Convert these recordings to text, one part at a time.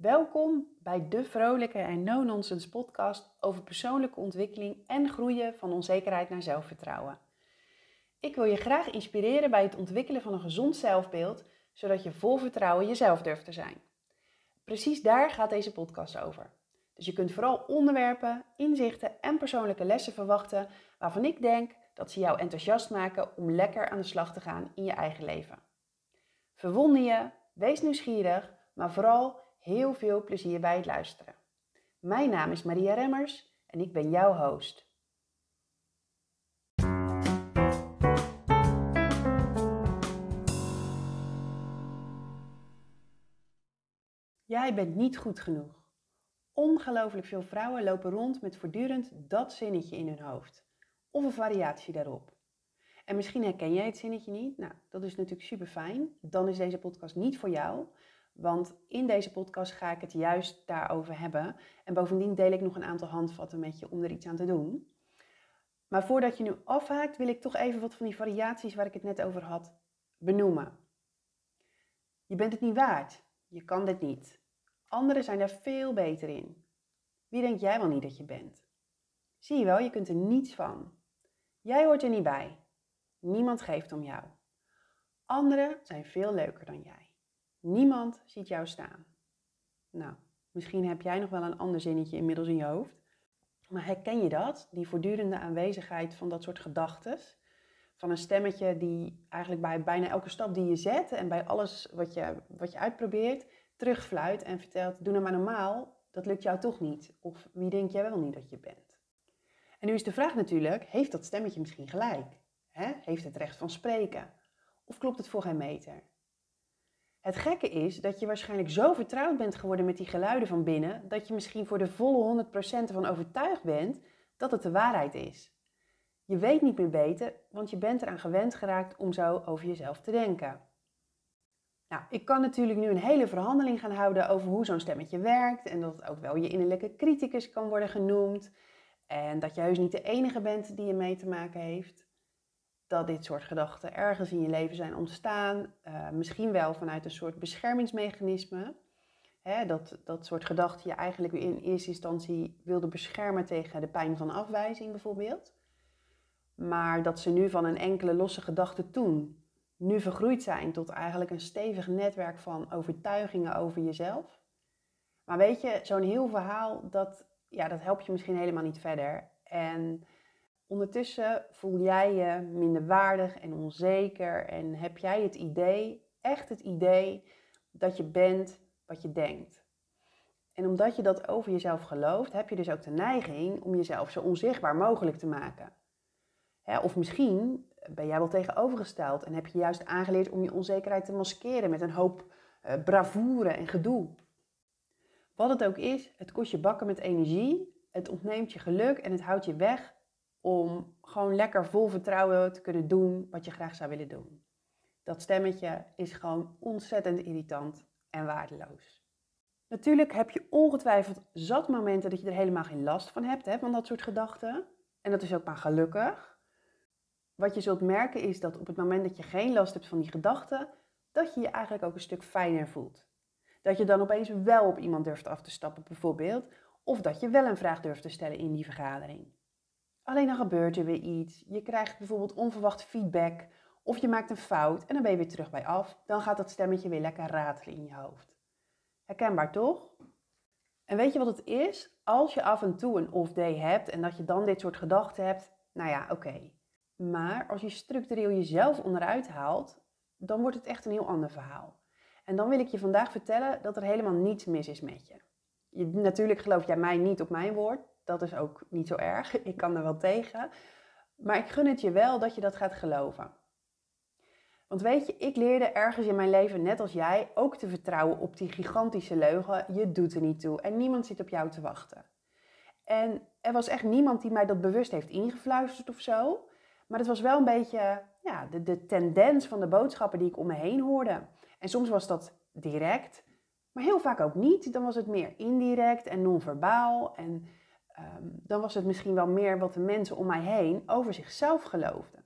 Welkom bij de vrolijke en no-nonsense podcast over persoonlijke ontwikkeling en groeien van onzekerheid naar zelfvertrouwen. Ik wil je graag inspireren bij het ontwikkelen van een gezond zelfbeeld, zodat je vol vertrouwen jezelf durft te zijn. Precies daar gaat deze podcast over. Dus je kunt vooral onderwerpen, inzichten en persoonlijke lessen verwachten waarvan ik denk dat ze jou enthousiast maken om lekker aan de slag te gaan in je eigen leven. Verwonder je, wees nieuwsgierig, maar vooral heel veel plezier bij het luisteren. Mijn naam is Maria Remmers en ik ben jouw host. Jij bent niet goed genoeg. Ongelooflijk veel vrouwen lopen rond met voortdurend dat zinnetje in hun hoofd. Of een variatie daarop. En misschien herken jij het zinnetje niet. Nou, dat is natuurlijk super fijn. Dan is deze podcast niet voor jou. Want in deze podcast ga ik het juist daarover hebben. En bovendien deel ik nog een aantal handvatten met je om er iets aan te doen. Maar voordat je nu afhaakt, wil ik toch even wat van die variaties waar ik het net over had benoemen. Je bent het niet waard. Je kan dit niet. Anderen zijn daar veel beter in. Wie denk jij wel niet dat je bent? Zie je wel, je kunt er niets van. Jij hoort er niet bij. Niemand geeft om jou. Anderen zijn veel leuker dan jij. Niemand ziet jou staan. Nou, misschien heb jij nog wel een ander zinnetje inmiddels in je hoofd. Maar herken je dat? Die voortdurende aanwezigheid van dat soort gedachten? Van een stemmetje die eigenlijk bij bijna elke stap die je zet en bij alles wat je, wat je uitprobeert, terugfluit en vertelt: Doe nou maar normaal, dat lukt jou toch niet. Of wie denk jij wel niet dat je bent? En nu is de vraag natuurlijk: heeft dat stemmetje misschien gelijk? Heeft het recht van spreken? Of klopt het voor geen meter? Het gekke is dat je waarschijnlijk zo vertrouwd bent geworden met die geluiden van binnen, dat je misschien voor de volle 100% ervan overtuigd bent dat het de waarheid is. Je weet niet meer beter, want je bent eraan gewend geraakt om zo over jezelf te denken. Nou, ik kan natuurlijk nu een hele verhandeling gaan houden over hoe zo'n stemmetje werkt en dat het ook wel je innerlijke criticus kan worden genoemd en dat je heus niet de enige bent die je mee te maken heeft dat dit soort gedachten ergens in je leven zijn ontstaan. Uh, misschien wel vanuit een soort beschermingsmechanisme. Hè, dat, dat soort gedachten je eigenlijk in eerste instantie wilde beschermen tegen de pijn van afwijzing bijvoorbeeld. Maar dat ze nu van een enkele losse gedachte toen nu vergroeid zijn tot eigenlijk een stevig netwerk van overtuigingen over jezelf. Maar weet je, zo'n heel verhaal, dat, ja, dat helpt je misschien helemaal niet verder. En Ondertussen voel jij je minder waardig en onzeker en heb jij het idee, echt het idee, dat je bent wat je denkt. En omdat je dat over jezelf gelooft, heb je dus ook de neiging om jezelf zo onzichtbaar mogelijk te maken. of misschien ben jij wel tegenovergesteld en heb je juist aangeleerd om je onzekerheid te maskeren met een hoop uh, bravoure en gedoe. Wat het ook is, het kost je bakken met energie, het ontneemt je geluk en het houdt je weg om gewoon lekker vol vertrouwen te kunnen doen wat je graag zou willen doen. Dat stemmetje is gewoon ontzettend irritant en waardeloos. Natuurlijk heb je ongetwijfeld zat momenten dat je er helemaal geen last van hebt, hè, van dat soort gedachten. En dat is ook maar gelukkig. Wat je zult merken is dat op het moment dat je geen last hebt van die gedachten, dat je je eigenlijk ook een stuk fijner voelt. Dat je dan opeens wel op iemand durft af te stappen bijvoorbeeld, of dat je wel een vraag durft te stellen in die vergadering. Alleen dan gebeurt er weer iets. Je krijgt bijvoorbeeld onverwacht feedback of je maakt een fout en dan ben je weer terug bij af. Dan gaat dat stemmetje weer lekker ratelen in je hoofd. Herkenbaar toch? En weet je wat het is? Als je af en toe een off-day hebt en dat je dan dit soort gedachten hebt, nou ja, oké. Maar als je structureel jezelf onderuit haalt, dan wordt het echt een heel ander verhaal. En dan wil ik je vandaag vertellen dat er helemaal niets mis is met je. je natuurlijk geloof jij mij niet op mijn woord, dat is ook niet zo erg. Ik kan er wel tegen. Maar ik gun het je wel dat je dat gaat geloven. Want weet je, ik leerde ergens in mijn leven, net als jij, ook te vertrouwen op die gigantische leugen. Je doet er niet toe en niemand zit op jou te wachten. En er was echt niemand die mij dat bewust heeft ingefluisterd of zo. Maar het was wel een beetje ja, de, de tendens van de boodschappen die ik om me heen hoorde. En soms was dat direct, maar heel vaak ook niet. Dan was het meer indirect en non-verbaal. En Ehm, dan was het misschien wel meer wat de mensen om mij heen over zichzelf geloofden.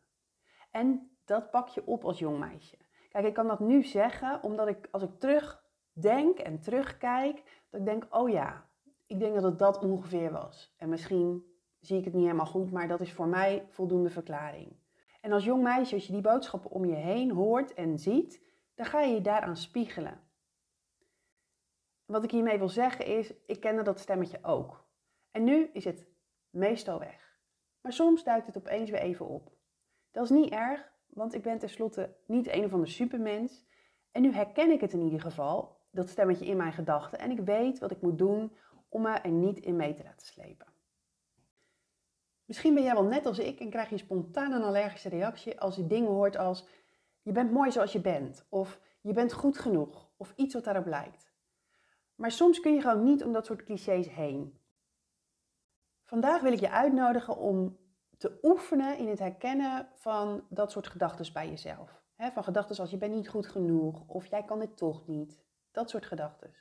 En dat pak je op als jong meisje. Kijk, ik kan dat nu zeggen omdat ik, als ik terug denk en terugkijk, dat ik denk, oh ja, ik denk dat het dat ongeveer was. En misschien zie ik het niet helemaal goed, maar dat is voor mij voldoende verklaring. En als jong meisje, als je die boodschappen om je heen hoort en ziet, dan ga je je daaraan spiegelen. Wat ik hiermee wil zeggen is, ik kende dat stemmetje ook. En nu is het meestal weg. Maar soms duikt het opeens weer even op. Dat is niet erg, want ik ben tenslotte niet een of ander supermens. En nu herken ik het in ieder geval, dat stemmetje in mijn gedachten. En ik weet wat ik moet doen om me er niet in mee te laten slepen. Misschien ben jij wel net als ik en krijg je spontaan een allergische reactie als je dingen hoort als je bent mooi zoals je bent of je bent goed genoeg of iets wat daarop lijkt. Maar soms kun je gewoon niet om dat soort clichés heen. Vandaag wil ik je uitnodigen om te oefenen in het herkennen van dat soort gedachten bij jezelf. van gedachten als je bent niet goed genoeg of jij kan dit toch niet. Dat soort gedachten.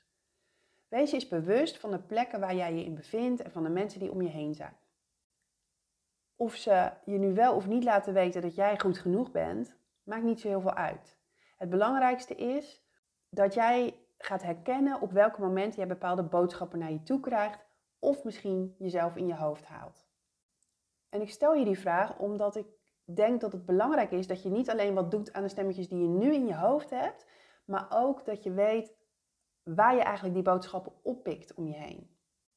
Wees je eens bewust van de plekken waar jij je in bevindt en van de mensen die om je heen zijn. Of ze je nu wel of niet laten weten dat jij goed genoeg bent, maakt niet zo heel veel uit. Het belangrijkste is dat jij gaat herkennen op welke momenten jij bepaalde boodschappen naar je toe krijgt of misschien jezelf in je hoofd haalt. En ik stel je die vraag omdat ik denk dat het belangrijk is dat je niet alleen wat doet aan de stemmetjes die je nu in je hoofd hebt, maar ook dat je weet waar je eigenlijk die boodschappen oppikt om je heen.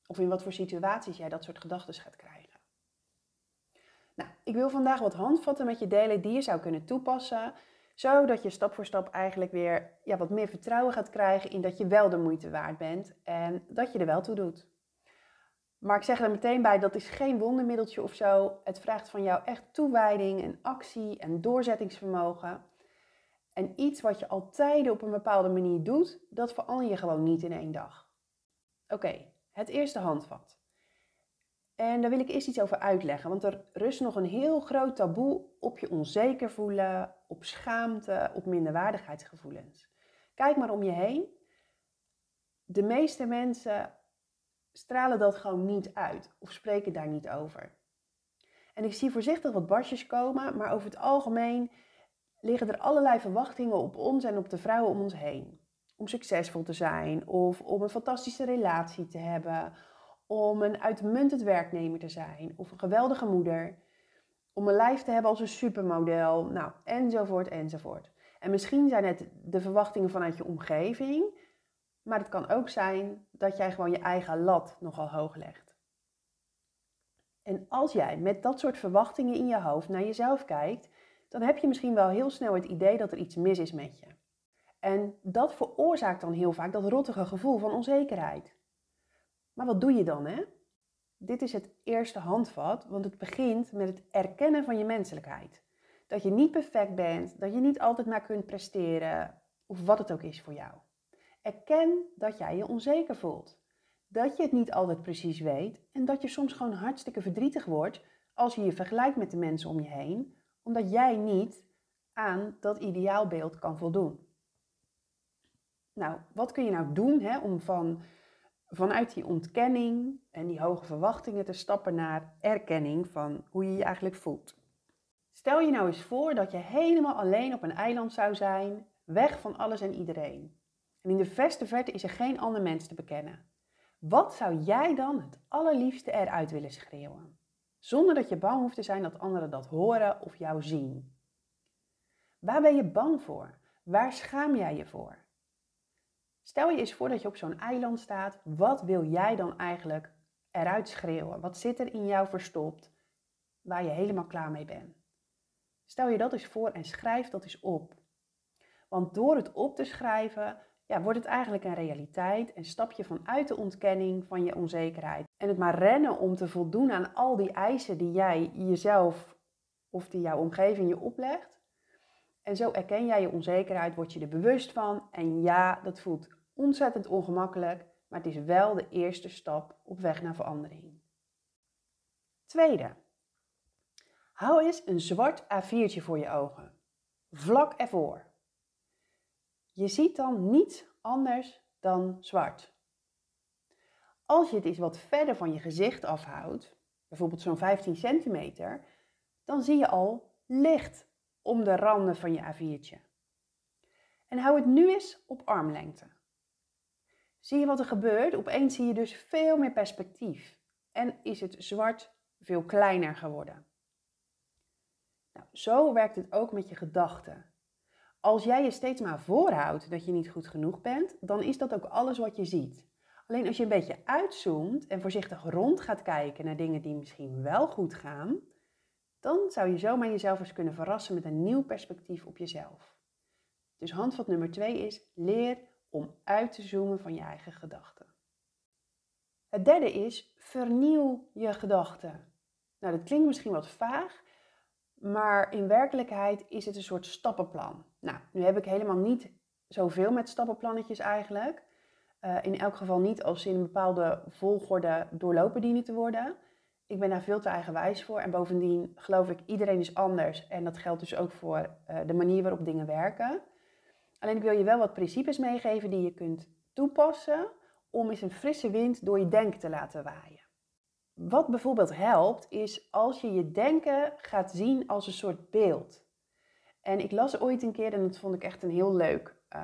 Of in wat voor situaties jij dat soort gedachten gaat krijgen. Nou, ik wil vandaag wat handvatten met je delen die je zou kunnen toepassen, zodat je stap voor stap eigenlijk weer ja, wat meer vertrouwen gaat krijgen in dat je wel de moeite waard bent en dat je er wel toe doet. Maar ik zeg er meteen bij, dat is geen wondermiddeltje of zo. Het vraagt van jou echt toewijding en actie en doorzettingsvermogen. En iets wat je altijd op een bepaalde manier doet, dat verander je gewoon niet in één dag. Oké, het eerste handvat. En daar wil ik eerst iets over uitleggen, want er rust nog een heel groot taboe op je onzeker voelen, op schaamte, op minderwaardigheidsgevoelens. Kijk maar om je heen. De meeste mensen stralen dat gewoon niet uit of spreken daar niet over. En ik zie voorzichtig wat barsjes komen, maar over het algemeen liggen er allerlei verwachtingen op ons en op de vrouwen om ons heen. Om succesvol te zijn of om een fantastische relatie te hebben om een uitmuntend werknemer te zijn of een geweldige moeder, om een lijf te hebben als een supermodel, nou, enzovoort, enzovoort. En misschien zijn het de verwachtingen vanuit je omgeving, maar het kan ook zijn dat jij gewoon je eigen lat nogal hoog legt. En als jij met dat soort verwachtingen in je hoofd naar jezelf kijkt, dan heb je misschien wel heel snel het idee dat er iets mis is met je. En dat veroorzaakt dan heel vaak dat rottige gevoel van onzekerheid. Maar wat doe je dan, hè? Dit is het eerste handvat, want het begint met het erkennen van je menselijkheid. Dat je niet perfect bent, dat je niet altijd maar kunt presteren, of wat het ook is voor jou. Erken dat jij je onzeker voelt. Dat je het niet altijd precies weet en dat je soms gewoon hartstikke verdrietig wordt als je je vergelijkt met de mensen om je heen, omdat jij niet aan dat ideaalbeeld kan voldoen. Nou, wat kun je nou doen hè, om van vanuit die ontkenning en die hoge verwachtingen te stappen naar erkenning van hoe je je eigenlijk voelt. Stel je nou eens voor dat je helemaal alleen op een eiland zou zijn, weg van alles en iedereen. En in de verste verte is er geen ander mens te bekennen. Wat zou jij dan het allerliefste eruit willen schreeuwen? Zonder dat je bang hoeft te zijn dat anderen dat horen of jou zien. Waar ben je bang voor? Waar schaam jij je voor? Stel je eens voor dat je op zo'n eiland staat. Wat wil jij dan eigenlijk eruit schreeuwen? Wat zit er in jou verstopt waar je helemaal klaar mee bent? Stel je dat eens voor en schrijf dat eens op. Want door het op te schrijven, ja, wordt het eigenlijk een realiteit en stap je vanuit de ontkenning van je onzekerheid. En het maar rennen om te voldoen aan al die eisen die jij jezelf of die jouw omgeving je oplegt. En zo erken jij je onzekerheid, word je er bewust van. En ja, dat voelt ontzettend ongemakkelijk, maar het is wel de eerste stap op weg naar verandering. Tweede, hou eens een zwart A4'tje voor je ogen, vlak ervoor. Je ziet dan niets anders dan zwart. Als je het eens wat verder van je gezicht afhoudt, bijvoorbeeld zo'n 15 centimeter, dan zie je al licht om de randen van je A4'tje. En hou het nu eens op armlengte. Zie je wat er gebeurt? Opeens zie je dus veel meer perspectief. En is het zwart veel kleiner geworden. Nou, zo werkt het ook met je gedachten. Als jij je steeds maar voorhoudt dat je niet goed genoeg bent, dan is dat ook alles wat je ziet. Alleen als je een beetje uitzoomt en voorzichtig rond gaat kijken naar dingen die misschien wel goed gaan, dan zou je zomaar jezelf eens kunnen verrassen met een nieuw perspectief op jezelf. Dus handvat nummer twee is leer om uit te zoomen van je eigen gedachten. Het derde is vernieuw je gedachten. Nou, dat klinkt misschien wat vaag, maar in werkelijkheid is het een soort stappenplan. Nou, nu heb ik helemaal niet zoveel met stappenplannetjes eigenlijk. Uh, in elk geval niet als ze in een bepaalde volgorde doorlopen dienen te worden. Ik ben daar veel te eigenwijs voor. En bovendien geloof ik, iedereen is anders. En dat geldt dus ook voor uh, de manier waarop dingen werken. Alleen ik wil je wel wat principes meegeven die je kunt toepassen om eens een frisse wind door je denken te laten waaien. Wat bijvoorbeeld helpt, is als je je denken gaat zien als een soort beeld. En ik las ooit een keer, en dat vond ik echt een heel leuk uh,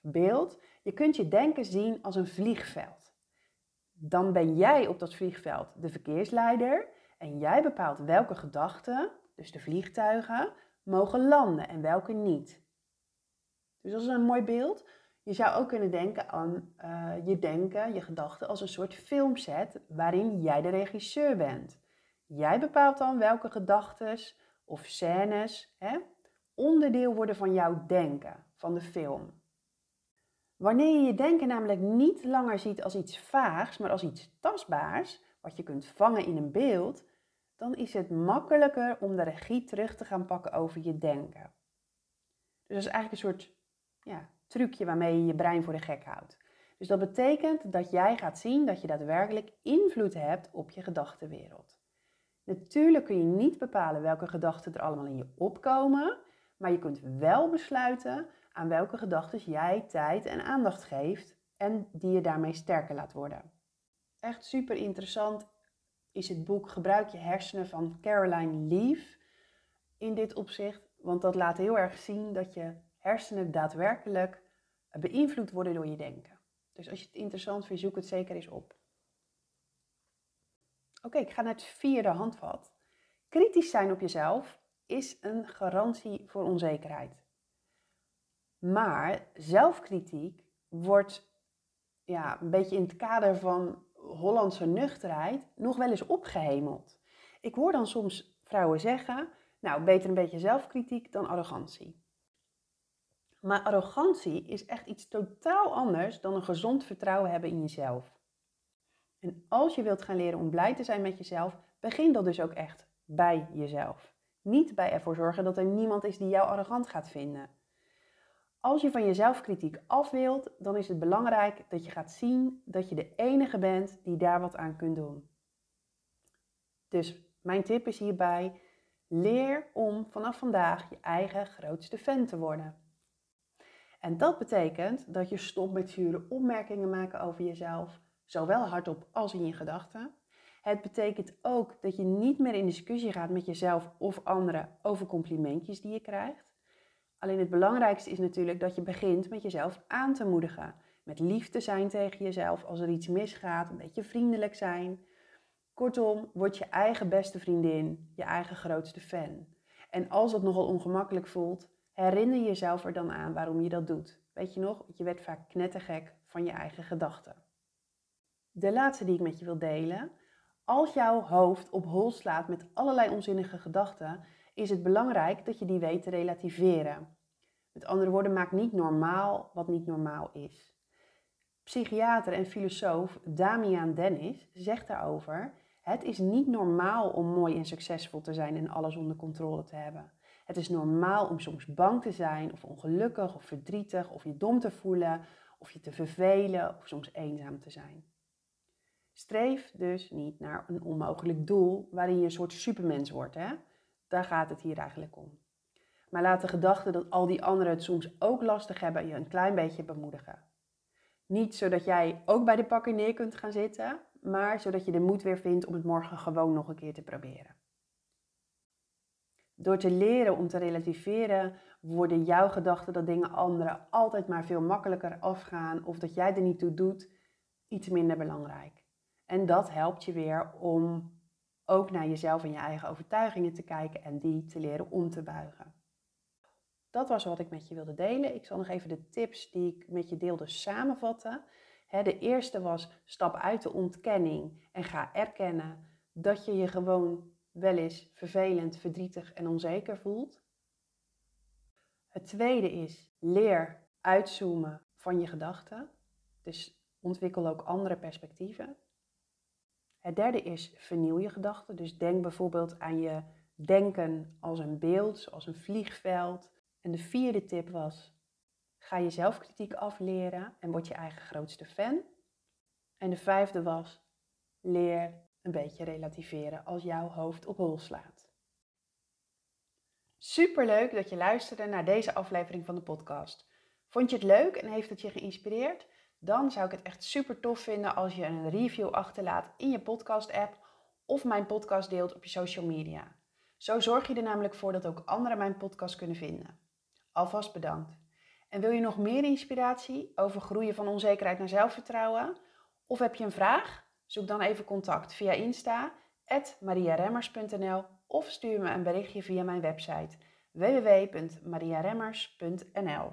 beeld. Je kunt je denken zien als een vliegveld. Dan ben jij op dat vliegveld de verkeersleider en jij bepaalt welke gedachten, dus de vliegtuigen, mogen landen en welke niet. Dus dat is een mooi beeld. Je zou ook kunnen denken aan uh, je denken, je gedachten als een soort filmset waarin jij de regisseur bent. Jij bepaalt dan welke gedachten of scènes hè, onderdeel worden van jouw denken, van de film. Wanneer je je denken namelijk niet langer ziet als iets vaags, maar als iets tastbaars, wat je kunt vangen in een beeld, dan is het makkelijker om de regie terug te gaan pakken over je denken. Dus dat is eigenlijk een soort ja, trucje waarmee je je brein voor de gek houdt. Dus dat betekent dat jij gaat zien dat je daadwerkelijk invloed hebt op je gedachtenwereld. Natuurlijk kun je niet bepalen welke gedachten er allemaal in je opkomen, maar je kunt wel besluiten aan welke gedachten jij tijd en aandacht geeft en die je daarmee sterker laat worden. Echt super interessant is het boek Gebruik je hersenen van Caroline Leaf in dit opzicht, want dat laat heel erg zien dat je hersenen daadwerkelijk beïnvloed worden door je denken. Dus als je het interessant vindt, zoek het zeker eens op. Oké, ik ga naar het vierde handvat. Kritisch zijn op jezelf is een garantie voor onzekerheid. Maar zelfkritiek wordt ja, een beetje in het kader van Hollandse nuchterheid nog wel eens opgehemeld. Ik hoor dan soms vrouwen zeggen, nou beter een beetje zelfkritiek dan arrogantie. Maar arrogantie is echt iets totaal anders dan een gezond vertrouwen hebben in jezelf. En als je wilt gaan leren om blij te zijn met jezelf, begin dat dus ook echt bij jezelf. Niet bij ervoor zorgen dat er niemand is die jou arrogant gaat vinden. Als je van je zelfkritiek af wilt, dan is het belangrijk dat je gaat zien dat je de enige bent die daar wat aan kunt doen. Dus mijn tip is hierbij: leer om vanaf vandaag je eigen grootste fan te worden. En dat betekent dat je stopt met zure opmerkingen maken over jezelf, zowel hardop als in je gedachten. Het betekent ook dat je niet meer in discussie gaat met jezelf of anderen over complimentjes die je krijgt. Alleen het belangrijkste is natuurlijk dat je begint met jezelf aan te moedigen. Met lief te zijn tegen jezelf als er iets misgaat, een beetje vriendelijk zijn. Kortom, word je eigen beste vriendin, je eigen grootste fan. En als dat nogal ongemakkelijk voelt, herinner jezelf er dan aan waarom je dat doet. Weet je nog, je werd vaak knettergek van je eigen gedachten. De laatste die ik met je wil delen. Als jouw hoofd op hol slaat met allerlei onzinnige gedachten, is het belangrijk dat je die weet te relativeren. Met andere woorden, maak niet normaal wat niet normaal is. Psychiater en filosoof Damian Dennis zegt daarover: Het is niet normaal om mooi en succesvol te zijn en alles onder controle te hebben. Het is normaal om soms bang te zijn, of ongelukkig, of verdrietig, of je dom te voelen, of je te vervelen, of soms eenzaam te zijn. Streef dus niet naar een onmogelijk doel waarin je een soort supermens wordt. Hè? Daar gaat het hier eigenlijk om. Maar laat de gedachte dat al die anderen het soms ook lastig hebben je een klein beetje bemoedigen. Niet zodat jij ook bij de pakker neer kunt gaan zitten, maar zodat je de moed weer vindt om het morgen gewoon nog een keer te proberen. Door te leren om te relativeren, worden jouw gedachten dat dingen anderen altijd maar veel makkelijker afgaan of dat jij er niet toe doet, iets minder belangrijk. En dat helpt je weer om ook naar jezelf en je eigen overtuigingen te kijken en die te leren om te buigen. Dat was wat ik met je wilde delen. Ik zal nog even de tips die ik met je deelde samenvatten. De eerste was stap uit de ontkenning en ga erkennen dat je je gewoon wel eens vervelend, verdrietig en onzeker voelt. Het tweede is leer uitzoomen van je gedachten. Dus ontwikkel ook andere perspectieven. Het derde is vernieuw je gedachten. Dus denk bijvoorbeeld aan je denken als een beeld, zoals een vliegveld. En de vierde tip was: ga je zelfkritiek afleren en word je eigen grootste fan. En de vijfde was: leer een beetje relativeren als jouw hoofd op hol slaat. Super leuk dat je luisterde naar deze aflevering van de podcast. Vond je het leuk en heeft het je geïnspireerd? Dan zou ik het echt super tof vinden als je een review achterlaat in je podcast-app of mijn podcast deelt op je social media. Zo zorg je er namelijk voor dat ook anderen mijn podcast kunnen vinden. Alvast bedankt. En wil je nog meer inspiratie over groeien van onzekerheid naar zelfvertrouwen? Of heb je een vraag? Zoek dan even contact via Insta, mariaremmers.nl of stuur me een berichtje via mijn website www.mariaremmers.nl.